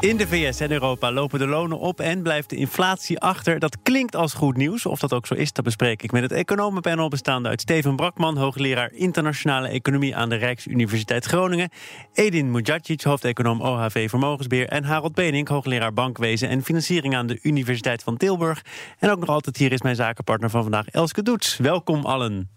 In de VS en Europa lopen de lonen op en blijft de inflatie achter. Dat klinkt als goed nieuws. Of dat ook zo is, dat bespreek ik met het economenpanel bestaande uit Steven Brakman, hoogleraar internationale economie aan de Rijksuniversiteit Groningen, Edin Mujacic, hoofdeconoom OHV Vermogensbeheer en Harold Benink, hoogleraar bankwezen en financiering aan de Universiteit van Tilburg. En ook nog altijd hier is mijn zakenpartner van vandaag, Elske Doets. Welkom allen.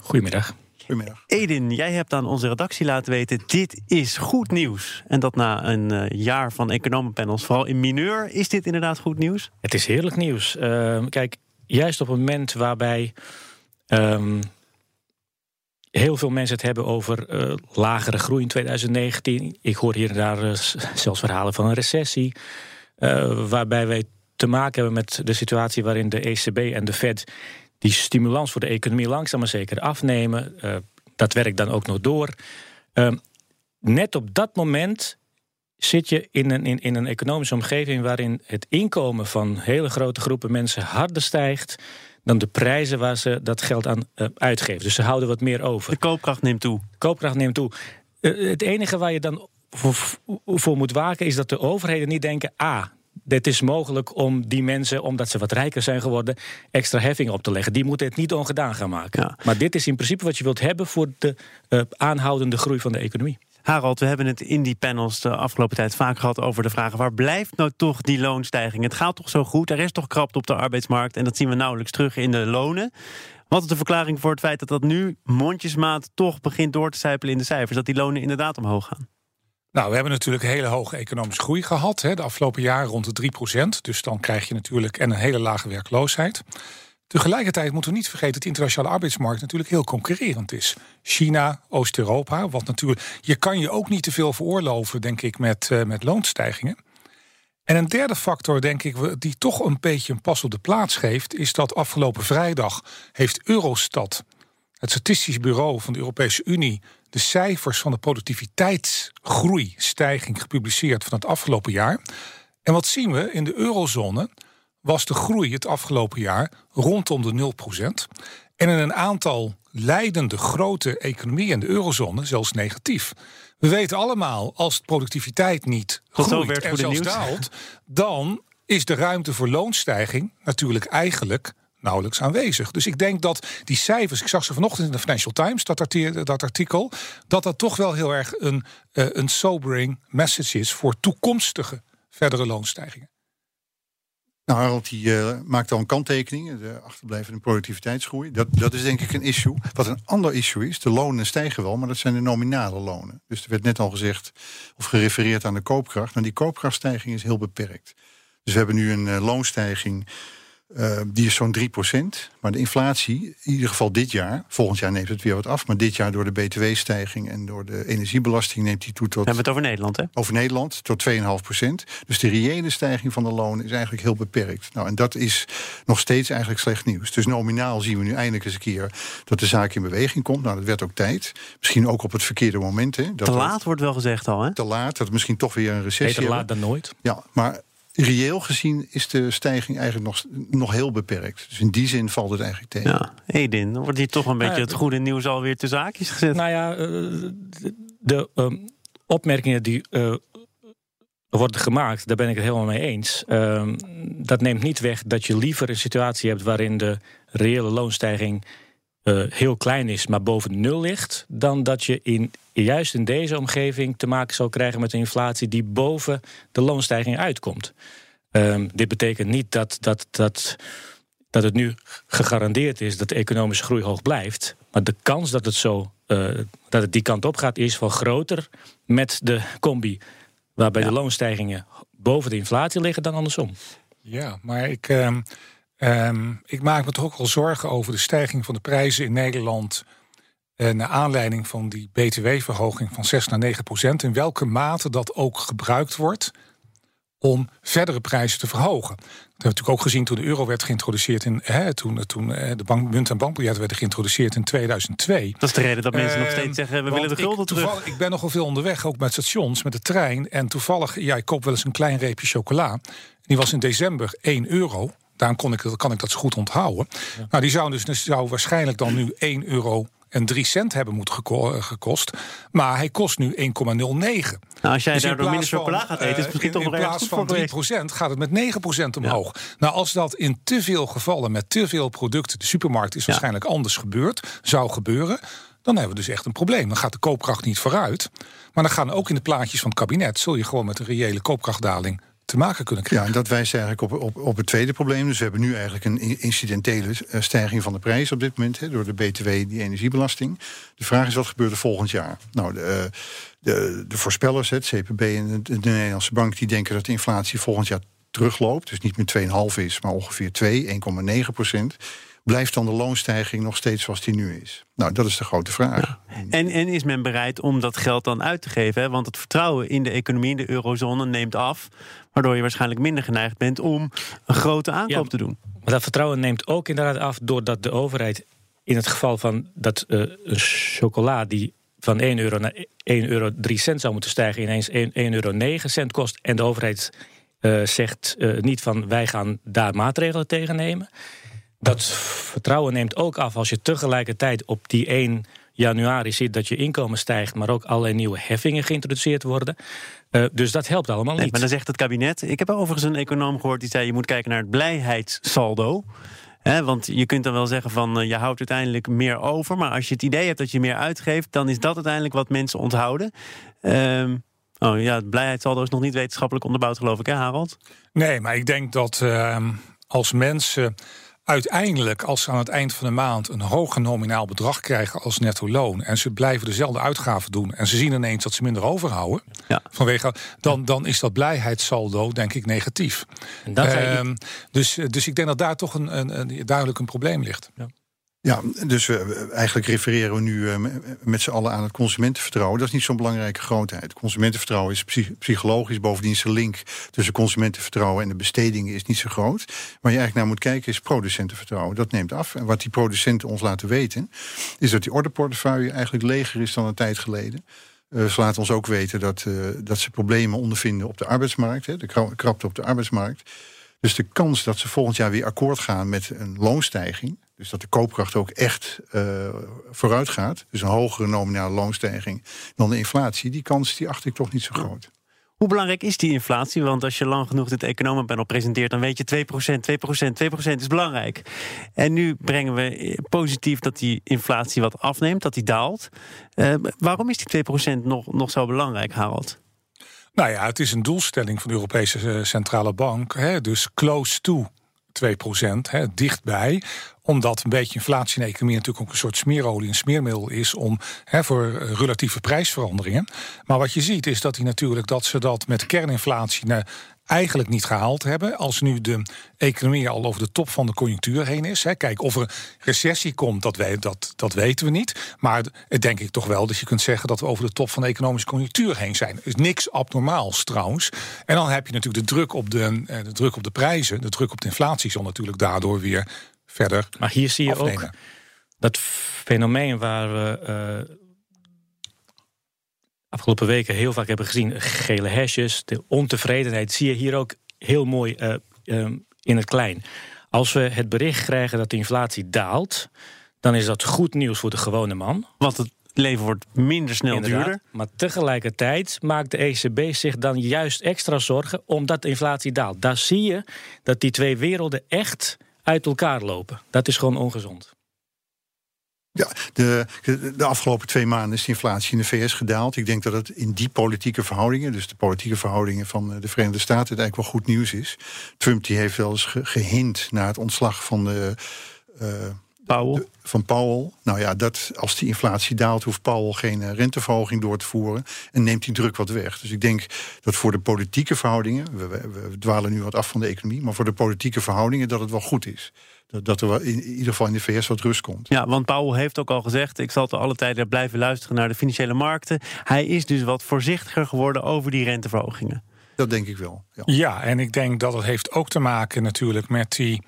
Goedemiddag. Goedemiddag. Edin, jij hebt aan onze redactie laten weten: dit is goed nieuws. En dat na een uh, jaar van economenpanels, vooral in mineur, is dit inderdaad goed nieuws? Het is heerlijk nieuws. Uh, kijk, juist op het moment waarbij um, heel veel mensen het hebben over uh, lagere groei in 2019. Ik hoor hier en daar zelfs verhalen van een recessie. waarbij wij te maken hebben met de situatie waarin de ECB en de Fed die stimulans voor de economie langzaam maar zeker afnemen. Uh, dat werkt dan ook nog door. Uh, net op dat moment zit je in een, in, in een economische omgeving waarin het inkomen van hele grote groepen mensen harder stijgt dan de prijzen waar ze dat geld aan uh, uitgeven. Dus ze houden wat meer over. De koopkracht neemt toe. De koopkracht neemt toe. het enige waar je dan voor, voor moet waken is dat de overheden niet denken: ah, dit is mogelijk om die mensen, omdat ze wat rijker zijn geworden, extra heffing op te leggen. Die moeten het niet ongedaan gaan maken. Ja. Maar dit is in principe wat je wilt hebben voor de uh, aanhoudende groei van de economie. Harald, we hebben het in die panels de afgelopen tijd vaak gehad over de vraag: waar blijft nou toch die loonstijging? Het gaat toch zo goed? Er is toch krapte op de arbeidsmarkt en dat zien we nauwelijks terug in de lonen. Wat is de verklaring voor het feit dat dat nu mondjesmaat toch begint door te sijpelen in de cijfers? Dat die lonen inderdaad omhoog gaan? Nou, we hebben natuurlijk hele hoge economische groei gehad. Hè, de afgelopen jaren rond de 3% Dus dan krijg je natuurlijk en een hele lage werkloosheid. Tegelijkertijd moeten we niet vergeten dat de internationale arbeidsmarkt natuurlijk heel concurrerend is. China, Oost-Europa, wat natuurlijk. Je kan je ook niet te veel veroorloven, denk ik, met, uh, met loonstijgingen. En een derde factor, denk ik, die toch een beetje een pas op de plaats geeft, is dat afgelopen vrijdag heeft Eurostat, het Statistisch Bureau van de Europese Unie, de cijfers van de productiviteitsgroei, stijging gepubliceerd van het afgelopen jaar. En wat zien we? In de eurozone was de groei het afgelopen jaar rondom de 0%. En in een aantal leidende grote economieën in de eurozone zelfs negatief. We weten allemaal, als de productiviteit niet groeit en zelfs daalt, dan is de ruimte voor loonstijging natuurlijk eigenlijk nauwelijks aanwezig. Dus ik denk dat die cijfers, ik zag ze vanochtend in de Financial Times, dat, artikel, dat, artikel, dat dat toch wel heel erg een, uh, een sobering message is voor toekomstige verdere loonstijgingen. Nou, Harold die, uh, maakt al een kanttekening, de achterblijvende productiviteitsgroei. Dat, dat is denk ik een issue. Wat een ander issue is, de lonen stijgen wel, maar dat zijn de nominale lonen. Dus er werd net al gezegd, of gerefereerd aan de koopkracht. Nou, die koopkrachtstijging is heel beperkt. Dus we hebben nu een uh, loonstijging uh, die is zo'n 3%. Maar de inflatie, in ieder geval dit jaar, volgend jaar neemt het weer wat af. Maar dit jaar door de btw-stijging en door de energiebelasting neemt die toe tot. We hebben het over Nederland, hè? Over Nederland, tot 2,5%. Dus de reële stijging van de lonen is eigenlijk heel beperkt. Nou, en dat is nog steeds eigenlijk slecht nieuws. Dus nominaal zien we nu eindelijk eens een keer dat de zaak in beweging komt. Nou, dat werd ook tijd. Misschien ook op het verkeerde moment. Hè? Dat te laat wordt wel gezegd al, hè? Te laat, dat misschien toch weer een recessie. Beter laat dan nooit. Ja, maar reëel gezien is de stijging eigenlijk nog, nog heel beperkt. Dus in die zin valt het eigenlijk tegen. Ja, Edin, dan wordt hier toch een beetje het goede nieuws alweer te zaakjes gezet. Nou ja, de um, opmerkingen die uh, worden gemaakt, daar ben ik het helemaal mee eens. Uh, dat neemt niet weg dat je liever een situatie hebt waarin de reële loonstijging uh, heel klein is, maar boven nul ligt, dan dat je in, juist in deze omgeving te maken zal krijgen met een inflatie die boven de loonstijging uitkomt. Um, dit betekent niet dat, dat, dat, dat het nu gegarandeerd is dat de economische groei hoog blijft. Maar de kans dat het, zo, uh, dat het die kant op gaat, is wel groter met de combi. Waarbij ja. de loonstijgingen boven de inflatie liggen dan andersom. Ja, maar ik. Uh... Um, ik maak me toch ook wel zorgen over de stijging van de prijzen in Nederland. Naar aanleiding van die btw-verhoging van 6 naar 9 procent. In welke mate dat ook gebruikt wordt om verdere prijzen te verhogen. Dat hebben we natuurlijk ook gezien toen de euro werd geïntroduceerd in hè, toen, toen de bank, munt- en bankbiljetten werden geïntroduceerd in 2002. Dat is de reden dat mensen nog Ehm, steeds zeggen: we willen de gulden ik, terug. toevallig- Ik ben nogal veel onderweg, ook met stations, met de trein. En toevallig, ja, ik koop wel eens een klein reepje chocola. Die was in december 1 euro. Daarom kon ik, kan ik dat zo goed onthouden. Nou, die zou dus, dus zou waarschijnlijk dan nu 1 euro en 3 cent hebben geko- eh, gekost. Maar hij kost nu 1,09. Nou, als jij Dus daardoor minder chocola gaat eten, is het eh, misschien in, toch nog in ergens plaats goed voor van geweest. 3% gaat het met 9% omhoog. Nou, als dat in te veel gevallen met te veel producten, de supermarkt is waarschijnlijk anders gebeurd, zou gebeuren. Dan hebben we dus echt een probleem. Dan gaat de koopkracht niet vooruit. Maar dan gaan ook in de plaatjes van het kabinet, zul je gewoon met een reële koopkrachtdaling te maken kunnen Ja, krijgen. en dat wijst eigenlijk op, op, op het tweede probleem. Dus we hebben nu eigenlijk een incidentele eh, stijging van de prijs op dit moment... Hè, door de BTW, die energiebelasting. De vraag is wat gebeurt er volgend jaar? Nou, de, eh, de, de voorspellers, het CPB en de, de Nederlandse Bank... die denken dat de inflatie volgend jaar terugloopt. Dus niet meer 2,5 is, maar ongeveer 2, 1,9 procent. Blijft dan de loonstijging nog steeds zoals die nu is? Nou, dat is de grote vraag. En, en is men bereid om dat geld dan uit te geven? Hè? Want het vertrouwen in de economie, in de eurozone, neemt af. Waardoor je waarschijnlijk minder geneigd bent om een grote aankoop Ja. te doen. Maar dat vertrouwen neemt ook inderdaad af doordat de overheid in het geval van dat eh, een chocola die van 1 euro naar 1 euro 3 cent zou moeten stijgen, ineens 1, 1 euro 9 cent kost. En de overheid zegt eh, niet van wij gaan daar maatregelen tegen nemen. Dat vertrouwen neemt ook af als je tegelijkertijd op die 1 januari ziet dat je inkomen stijgt, maar ook allerlei nieuwe heffingen geïntroduceerd worden. Eh, dus dat helpt allemaal Nee, niet. maar dan zegt het kabinet. Ik heb overigens een econoom gehoord die zei: je moet kijken naar het blijheidssaldo. Want je kunt dan wel zeggen van eh, je houdt uiteindelijk meer over. Maar als je het idee hebt dat je meer uitgeeft, dan is dat uiteindelijk wat mensen onthouden. Ehm, oh ja, het blijheidssaldo is nog niet wetenschappelijk onderbouwd, geloof ik, hè, Harold? Nee, maar ik denk dat ehm, als mensen uiteindelijk, als ze aan het eind van de maand een hoger nominaal bedrag krijgen als netto loon en ze blijven dezelfde uitgaven doen en ze zien ineens dat ze minder overhouden, Ja. vanwege, dan, dan is dat blijheidssaldo denk ik negatief. En je- Ehm, dus, dus ik denk dat daar toch een, een, een- duidelijk een probleem ligt. Ja, dus we, eigenlijk refereren we nu eh, me- met z'n allen aan het consumentenvertrouwen. Dat is niet zo'n belangrijke grootheid. Consumentenvertrouwen is psych- psychologisch. Bovendien is de link tussen consumentenvertrouwen en de bestedingen is niet zo groot. Waar je eigenlijk naar moet kijken is producentenvertrouwen. Dat neemt af. En wat die producenten ons laten weten, is dat die orderportefeuille eigenlijk leger is dan een tijd geleden. Eh, ze laten ons ook weten dat, eh, dat ze problemen ondervinden op de arbeidsmarkt. Hè, de kra- krapte op de arbeidsmarkt. Dus de kans dat ze volgend jaar weer akkoord gaan met een loonstijging. Dus dat de koopkracht ook echt eh, vooruit gaat. Dus een hogere nominale loonstijging dan de inflatie. Die kans die acht ik toch niet zo groot. Hoe belangrijk is die inflatie? Want als je lang genoeg dit economenpanel presenteert, dan weet je 2%, 2%, 2% is belangrijk. En nu brengen we eh, positief dat die inflatie wat afneemt, dat die daalt. Eh, waarom is die 2% nog, nog zo belangrijk, Harold? Nou ja, het is een doelstelling van de Europese Centrale Bank. Hè, dus close to 2 hè, dichtbij. Omdat een beetje inflatie in de economie natuurlijk ook een soort smeerolie, een smeermiddel is om hè, voor eh, relatieve prijsveranderingen. Maar wat je ziet is dat die natuurlijk dat ze dat met kerninflatie eigenlijk niet gehaald hebben. Als nu de economie al over de top van de conjunctuur heen is. Hè. Kijk, of er recessie komt, dat, we, dat, dat weten we niet. Maar het denk ik toch wel dat je kunt zeggen dat we over de top van de economische conjunctuur heen zijn. Is niks abnormaals trouwens. En dan heb je natuurlijk de druk op de, eh, de, druk op de prijzen, de druk op de inflatie zal natuurlijk daardoor weer verder Maar hier zie je ook dat fenomeen waar we eh, afgelopen weken heel vaak hebben gezien, gele hesjes, de ontevredenheid, zie je hier ook heel mooi eh, eh, in het klein. Als we het bericht krijgen dat de inflatie daalt, dan is dat goed nieuws voor de gewone man. Want het leven wordt minder snel Inderdaad. duurder. Maar tegelijkertijd maakt de ECB zich dan juist extra zorgen omdat de inflatie daalt. Daar zie je dat die twee werelden echt uit elkaar lopen. Dat is gewoon ongezond. Ja, de, de afgelopen twee maanden is de inflatie in de VS gedaald. Ik denk dat het in die politieke verhoudingen, dus de politieke verhoudingen van eh, de Verenigde Staten, het eigenlijk wel goed nieuws is. Trump die heeft wel eens ge- gehind naar het ontslag van de. eh, Powell. de- van Powell. Nou ja, dat, als die inflatie daalt, hoeft Powell geen eh, renteverhoging door te voeren. En neemt die druk wat weg. Dus ik denk dat voor de politieke verhoudingen. We, we, we dwalen nu wat af van de economie. Maar voor de politieke verhoudingen dat het wel goed is. Dat, er wel in, in ieder geval in de VS wat rust komt. Ja, want Powell heeft ook al gezegd: ik zal te alle tijden blijven luisteren naar de financiële markten. Hij is dus wat voorzichtiger geworden over die renteverhogingen. Dat denk ik wel. Ja. Ja, en ik denk dat het heeft ook te maken natuurlijk met die.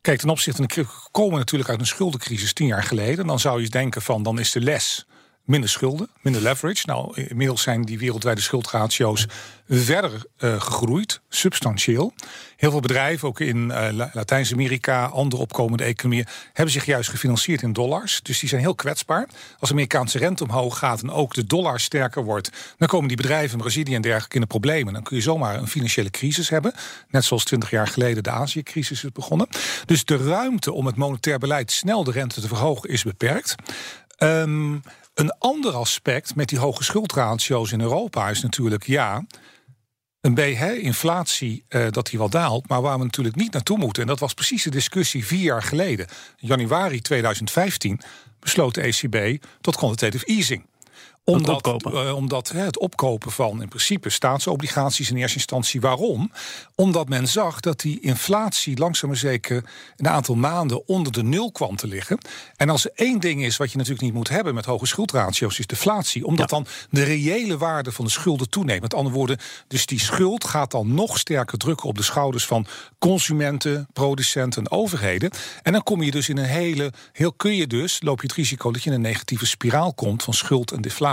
Kijk, ten opzichte van de komen natuurlijk uit een schuldencrisis tien jaar geleden. Dan zou je denken van dan is de les minder schulden, minder leverage. Nou, inmiddels zijn die wereldwijde schuldratio's verder uh, gegroeid, substantieel. Heel veel bedrijven, ook in uh, Latijns-Amerika, andere opkomende economieën, hebben zich juist gefinancierd in dollars. Dus die zijn heel kwetsbaar. Als de Amerikaanse rente omhoog gaat en ook de dollar sterker wordt, dan komen die bedrijven in Brazilië en dergelijke in de problemen. Dan kun je zomaar een financiële crisis hebben. Net zoals twintig jaar geleden de Azië-crisis is begonnen. Dus de ruimte om het monetair beleid snel de rente te verhogen is beperkt. Um, een ander aspect met die hoge schuldratio's in Europa is natuurlijk, ja, een B, hè, inflatie, uh, dat die wel daalt, maar waar we natuurlijk niet naartoe moeten. En dat was precies de discussie vier jaar geleden. Januari 2015 besloot de ECB tot quantitative easing omdat, uh, omdat hè, het opkopen van in principe staatsobligaties in eerste instantie. Waarom? Omdat men zag dat die inflatie langzaam maar zeker een aantal maanden onder de nul kwam te liggen. En als er één ding is wat je natuurlijk niet moet hebben met hoge schuldratio's, is deflatie. Omdat dan de reële waarde van de schulden toeneemt. Met andere woorden, dus die schuld gaat dan nog sterker drukken op de schouders van consumenten, producenten en overheden. En dan kom je dus in een hele, heel kun je dus, loop je het risico dat je in een negatieve spiraal komt van schuld en deflatie.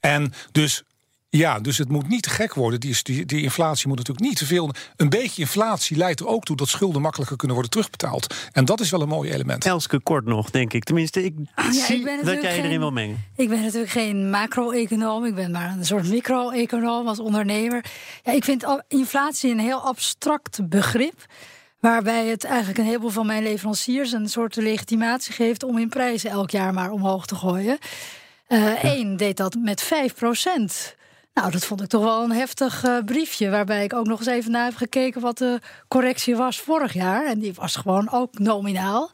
En dus ja, dus het moet niet te gek worden. Die, die, die, inflatie moet natuurlijk niet te veel. Een beetje inflatie leidt er ook toe dat schulden makkelijker kunnen worden terugbetaald. En dat is wel een mooi element. Elske kort nog, denk ik. Tenminste, ik ja, zie ik dat jij erin wil mengen. Ik ben natuurlijk geen macro-econoom. Ik ben maar een soort micro-econoom als ondernemer. Ja, ik vind inflatie een heel abstract begrip. Waarbij het eigenlijk een heleboel van mijn leveranciers een soort legitimatie geeft om hun prijzen elk jaar maar omhoog te gooien. Eén uh, deed dat met 5 procent. Nou, dat vond ik toch wel een heftig uh, briefje. Waarbij ik ook nog eens even naar heb gekeken wat de correctie was vorig jaar. En die was gewoon ook nominaal.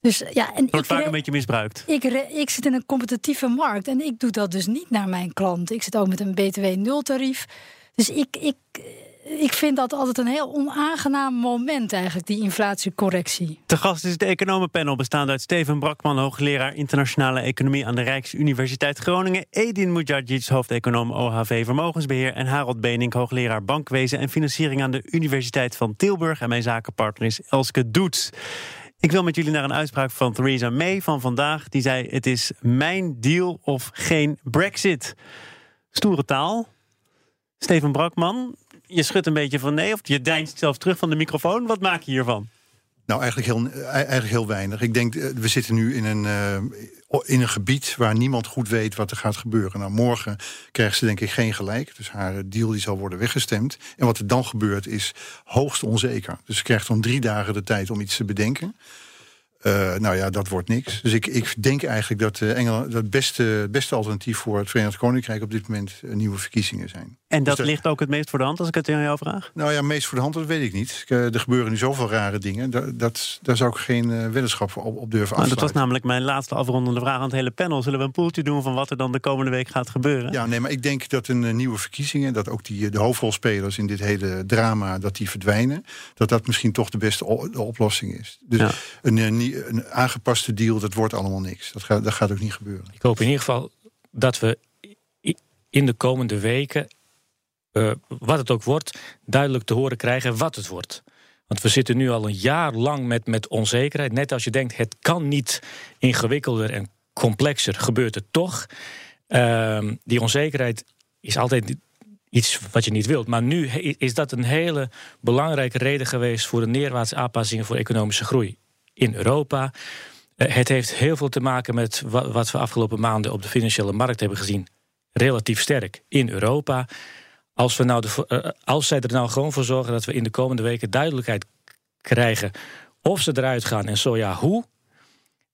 Dus, ja, en wordt vaak een beetje misbruikt. Ik, ik zit in een competitieve markt en ik doe dat dus niet naar mijn klant. Ik zit ook met een BTW-nultarief. Dus ik, ik, ik vind dat altijd een heel onaangenaam moment, eigenlijk, die inflatiecorrectie. Te gast is het economenpanel bestaande uit Steven Brakman, hoogleraar internationale economie aan de Rijksuniversiteit Groningen, Edin Mujadjic, hoofdeconoom OHV Vermogensbeheer en Harold Benink, hoogleraar bankwezen en financiering aan de Universiteit van Tilburg. En mijn zakenpartner is Elske Doets. Ik wil met jullie naar een uitspraak van Theresa May van vandaag. Die zei: Het is mijn deal of geen Brexit. Stoere taal. Steven Brakman, je schudt een beetje van nee, of je deinst zelf terug van de microfoon. Wat maak je hiervan? Nou, eigenlijk heel, eigenlijk heel weinig. Ik denk, eh, we zitten nu in een, uh, in een gebied waar niemand goed weet wat er gaat gebeuren. Nou, morgen krijgt ze denk ik geen gelijk. Dus haar deal die zal worden weggestemd. En wat er dan gebeurt is hoogst onzeker. Dus ze krijgt dan drie dagen de tijd om iets te bedenken. Uh, nou ja, dat wordt niks. Dus ik, ik denk eigenlijk dat uh, Engeland het beste, beste alternatief voor het Verenigd Koninkrijk op dit moment uh, nieuwe verkiezingen zijn. En dat, dus ligt ook het meest voor de hand als ik het aan jou vraag? Nou ja, meest voor de hand, dat weet ik niet. er gebeuren nu zoveel rare dingen. Dat, dat, daar zou ik geen weddenschap op, op durven afsluiten. dat was namelijk mijn laatste afrondende vraag aan het hele panel. Zullen we een poeltje doen van wat er dan de komende week gaat gebeuren? Ja, nee, maar ik denk dat een nieuwe verkiezingen, dat ook die, de hoofdrolspelers in dit hele drama, dat die verdwijnen. Dat dat misschien toch de beste oplossing is. Dus ja. een, een aangepaste deal, dat wordt allemaal niks. Dat gaat, dat gaat ook niet gebeuren. Ik hoop in ieder geval dat we in de komende weken, uh, wat het ook wordt, duidelijk te horen krijgen wat het wordt. Want we zitten nu al een jaar lang met, met onzekerheid. Net als je denkt, het kan niet ingewikkelder en complexer, gebeurt het toch. Uh, die onzekerheid is altijd iets wat je niet wilt. Maar nu is dat een hele belangrijke reden geweest voor de neerwaartse aanpassingen voor economische groei in Europa. Eh, het heeft heel veel te maken met wat we afgelopen maanden op de financiële markt hebben gezien. Relatief sterk in Europa. Als, we nou de, eh, als zij er nou gewoon voor zorgen dat we in de komende weken duidelijkheid krijgen of ze eruit gaan en zo ja, hoe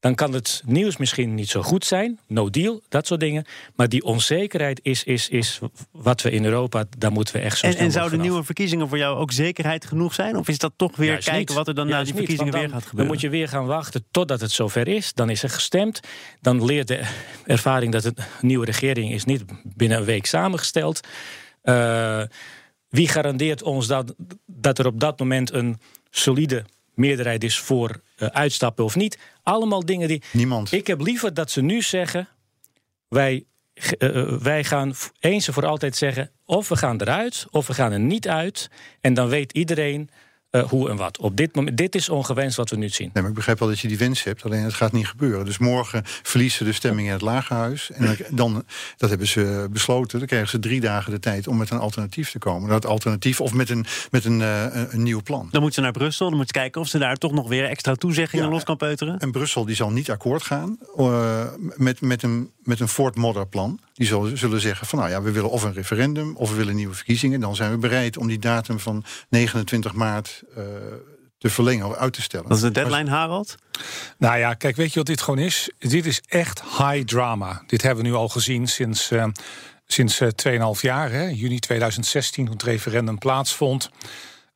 dan kan het nieuws misschien niet zo goed zijn. No deal, dat soort dingen. Maar die onzekerheid is, is, is wat we in Europa, daar moeten we echt zo En, en zouden nieuwe verkiezingen voor jou ook zekerheid genoeg zijn? Of is dat toch weer kijken wat er dan na die verkiezingen weer gaat gebeuren? Dan moet je weer gaan wachten totdat het zover is. Dan is er gestemd. Dan leert de ervaring dat een nieuwe regering is niet binnen een week samengesteld. Uh, wie garandeert ons dat, dat er op dat moment een solide meerderheid is voor uh, uitstappen of niet. Allemaal dingen die. Niemand. Ik heb liever dat ze nu zeggen: wij eh, eh, wij gaan eens en voor altijd zeggen: of we gaan eruit, of we gaan er niet uit. En dan weet iedereen eh, hoe en wat. Op dit moment, dit is ongewenst wat we nu zien. Nee, maar ik begrijp wel dat je die wens hebt, alleen het gaat niet gebeuren. Dus morgen verliezen de stemming in het Lagerhuis. En dan- dat hebben ze besloten, dan krijgen ze drie dagen de tijd om met een alternatief te komen. Dat alternatief of met een, met een, eh, een, nieuw plan. Dan moeten ze naar Brussel. Dan moeten ze kijken of ze daar toch nog weer extra toezeggingen Ja. los kan peuteren. En Brussel die zal niet akkoord gaan eh, met, met een, met een Fort Modder plan. Die zullen, zullen zeggen van nou ja, we willen of een referendum of we willen nieuwe verkiezingen. Dan zijn we bereid om die datum van 29 maart eh, te verlengen of uit te stellen. Dat is de deadline, Harald. Nou ja, kijk, weet je wat dit gewoon is? Dit is echt high drama. Dit hebben we nu al gezien sinds, eh sinds eh, 2,5 jaar. Hè? Juni 2016, toen het referendum plaatsvond.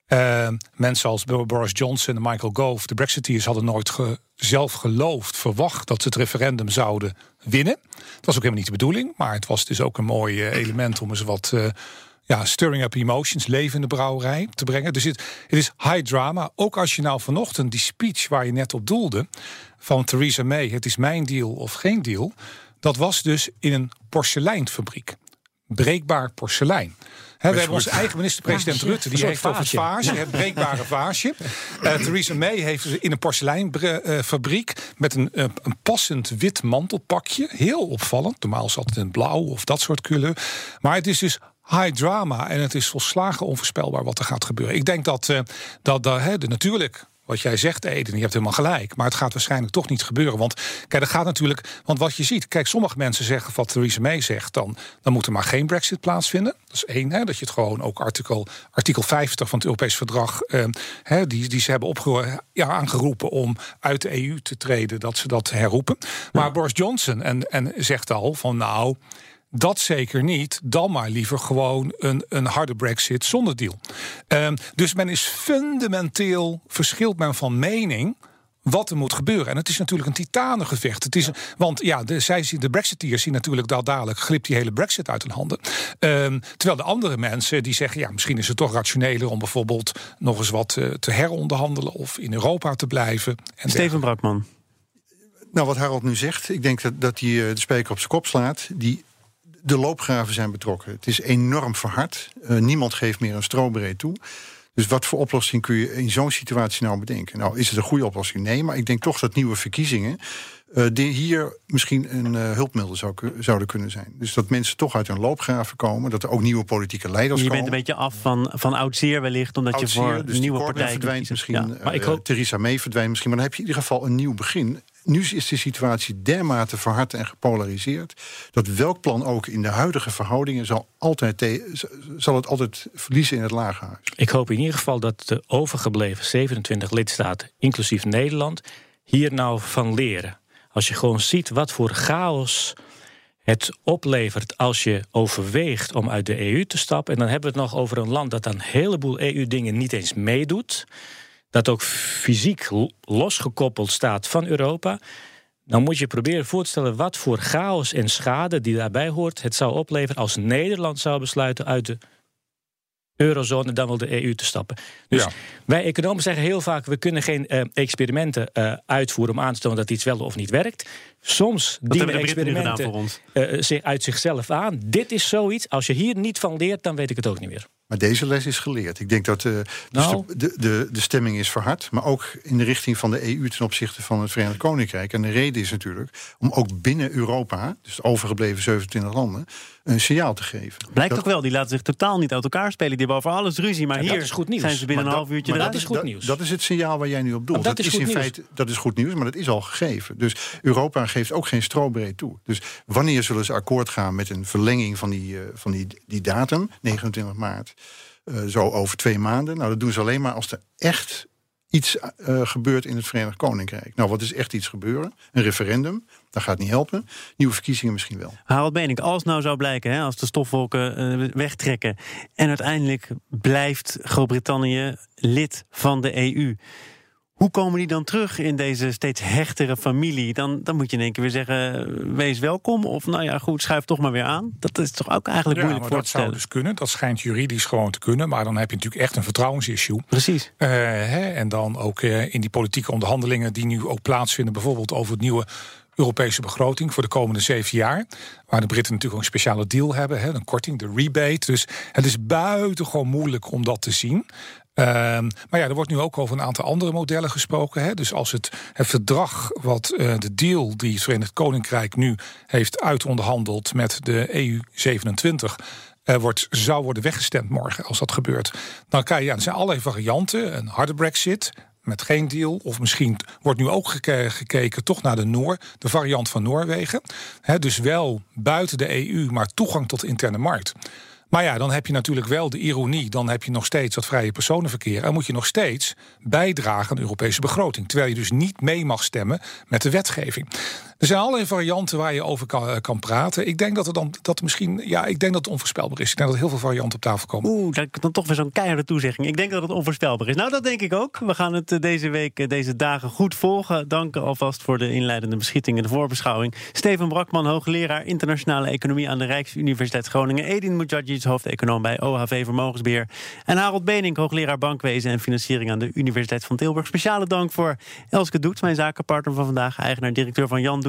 Eh, mensen als Boris Johnson en Michael Gove, de Brexiteers, hadden nooit ge- zelf geloofd, verwacht dat ze het referendum zouden winnen. Dat was ook helemaal niet de bedoeling, maar het was dus ook een mooi eh, element om eens wat. eh, ja, stirring up emotions, leven in de brouwerij te brengen. Dus het, het is high drama. Ook als je nou vanochtend die speech waar je net op doelde... van Theresa May, het is mijn deal of geen deal... dat was dus in een porseleinfabriek. Breekbaar porselein. Hè, we hebben onze eigen minister-president. Rutte... die heeft over het vaasje. het breekbare vaasje. Eh, Theresa May heeft in een porseleinfabriek... met een, eh, een passend wit mantelpakje. Heel opvallend. Normaal zat het in blauw of dat soort kleur. Maar het is dus high drama. En het is volslagen onvoorspelbaar wat er gaat gebeuren. Ik denk dat, eh, dat, de, natuurlijk wat jij zegt, Eden, je hebt helemaal gelijk. Maar het gaat waarschijnlijk toch niet gebeuren. Want kijk, dat gaat natuurlijk. Want wat je ziet, kijk, sommige mensen zeggen wat Theresa May zegt, dan, dan moet er maar geen Brexit plaatsvinden. Dat is één, hè, dat je het gewoon ook artikel, artikel 50 van het Europees Verdrag, eh, hè, die, die ze hebben opge, ja, aangeroepen om uit de EU te treden, dat ze dat herroepen. Maar Boris Johnson en, en zegt al van nou. Dat zeker niet. Dan maar liever gewoon een, een harde brexit zonder deal. Ehm, dus men is fundamenteel verschilt men van mening wat er moet gebeuren. En het is natuurlijk een titanengevecht. Het is, Want ja, de, zij, zien- de Brexiteers zien natuurlijk dat dadelijk glipt die hele Brexit uit hun handen. Ehm, terwijl de andere mensen die zeggen, ja, misschien is het toch rationeler om bijvoorbeeld nog eens wat eh, te heronderhandelen of in Europa te blijven. En Steven Brakman. Nou, wat Harold nu zegt, ik denk dat, dat hij eh, de spijker op zijn kop slaat. Die, de loopgraven zijn betrokken. Het is enorm verhard. Eh, niemand geeft meer een strobreed toe. Dus wat voor oplossing kun je in zo'n situatie nou bedenken? Nou, is het een goede oplossing? Nee, maar ik denk toch dat nieuwe verkiezingen... eh, die hier misschien een eh, hulpmiddel zou, zouden kunnen zijn. Dus dat mensen toch uit hun loopgraven komen. Dat er ook nieuwe politieke leiders Je komen. bent een beetje af van, van oud zeer wellicht, omdat je Oud-zeer, voor dus nieuwe Corbyn partij verdwijnt misschien. Ja. Maar ik hoop- Theresa May verdwijnt misschien. Maar dan heb je in ieder geval een nieuw begin. Nu is de situatie dermate verhard en gepolariseerd. dat welk plan ook in de huidige verhoudingen. zal, altijd zal het altijd verliezen in het lagerhuis. Ik hoop in ieder geval dat de overgebleven 27 lidstaten, inclusief Nederland, hier nou van leren. Als je gewoon ziet wat voor chaos het oplevert als je overweegt om uit de EU te stappen. En dan hebben we het nog over een land dat aan een heleboel EU-dingen niet eens meedoet. Dat ook fysiek losgekoppeld staat van Europa. Dan moet je proberen voor te stellen wat voor chaos en schade die daarbij hoort. Het zou opleveren als Nederland zou besluiten uit de eurozone dan wel de EU te stappen. Dus Ja. wij economen zeggen heel vaak: we kunnen geen eh, experimenten eh, uitvoeren om aan te tonen dat iets wel of niet werkt. Soms Dat dienen experimenten voor ons. eh, zich uit zichzelf aan. Dit is zoiets. Als je hier niet van leert, dan weet ik het ook niet meer. Maar deze les is geleerd. Ik denk dat eh, dus Nou. de, de, de, de stemming is verhard. Maar ook in de richting van de EU ten opzichte van het Verenigd Koninkrijk. En de reden is natuurlijk om ook binnen Europa, dus de overgebleven 27 landen, een signaal te geven. Blijkt Dat- toch wel, die laten zich totaal niet uit elkaar spelen. Die hebben over alles ruzie. Maar Ja, dat hier is goed nieuws. zijn ze binnen Maar een dat- half uurtje maar dat is goed nieuws. Dat is het signaal waar jij nu op doelt. Maar dat is in feite dat is goed nieuws, maar dat is al gegeven. Dus Europa geeft ook geen strobreed toe. Dus wanneer zullen ze akkoord gaan met een verlenging van die, eh, van die, die datum, 29 maart, eh, zo over twee maanden? Nou, dat doen ze alleen maar als er echt iets eh, gebeurt in het Verenigd Koninkrijk. Nou, wat is echt iets gebeuren? Een referendum, dat gaat niet helpen. Nieuwe verkiezingen misschien wel. Harald Benink, als nou zou blijken, hè, als de stofwolken wegtrekken... en uiteindelijk blijft Groot-Brittannië lid van de EU... Hoe komen die dan terug in deze steeds hechtere familie? Dan, dan moet je in één keer weer zeggen, wees welkom. Of nou ja, goed, schuif toch maar weer aan. Dat is toch ook eigenlijk Ja, moeilijk maar voor dat te zou stellen. dus kunnen. Dat schijnt juridisch gewoon te kunnen. Maar dan heb je natuurlijk echt een vertrouwensissue. Precies. Eh, hè, en dan ook eh, in die politieke onderhandelingen die nu ook plaatsvinden, bijvoorbeeld over het nieuwe Europese begroting voor de komende zeven jaar. Waar de Britten natuurlijk ook een speciale deal hebben, hè, een korting, de rebate. Dus het is buitengewoon moeilijk om dat te zien. Ehm, maar ja, er wordt nu ook over een aantal andere modellen gesproken. Hè. Dus als het, het verdrag, wat uh, de deal die het Verenigd Koninkrijk nu heeft uitonderhandeld met de EU 27 uh, wordt, zou worden weggestemd morgen, als dat gebeurt. Dan kan je, ja, er zijn allerlei varianten. Een harde brexit, met geen deal. Of misschien wordt nu ook gekeken toch naar de Noor, de variant van Noorwegen. Dus wel buiten de EU, maar toegang tot de interne markt. Maar ja, dan heb je natuurlijk wel de ironie. Dan heb je nog steeds dat vrije personenverkeer. En moet je nog steeds bijdragen aan de Europese begroting. Terwijl je dus niet mee mag stemmen met de wetgeving. Er zijn allerlei varianten waar je over kan, eh, praten. Ik denk dat er dan dat misschien. Ja, ik denk dat het onvoorspelbaar is. Ik denk dat heel veel varianten op tafel komen. Oeh, dan toch weer zo'n keiharde toezegging. Ik denk dat het onvoorspelbaar is. Nou, dat denk ik ook. We gaan het eh, deze week, eh, deze dagen goed volgen. Dank alvast voor de inleidende beschieting en de voorbeschouwing. Steven Brakman, hoogleraar internationale economie aan de Rijksuniversiteit Groningen. Edin Mujadjic, hoofdeconoom bij OHV Vermogensbeheer. En Harold Benink, hoogleraar bankwezen en financiering aan de Universiteit van Tilburg. Speciale dank voor Elske Doet, mijn zakenpartner van vandaag. Eigenaar-directeur van Jan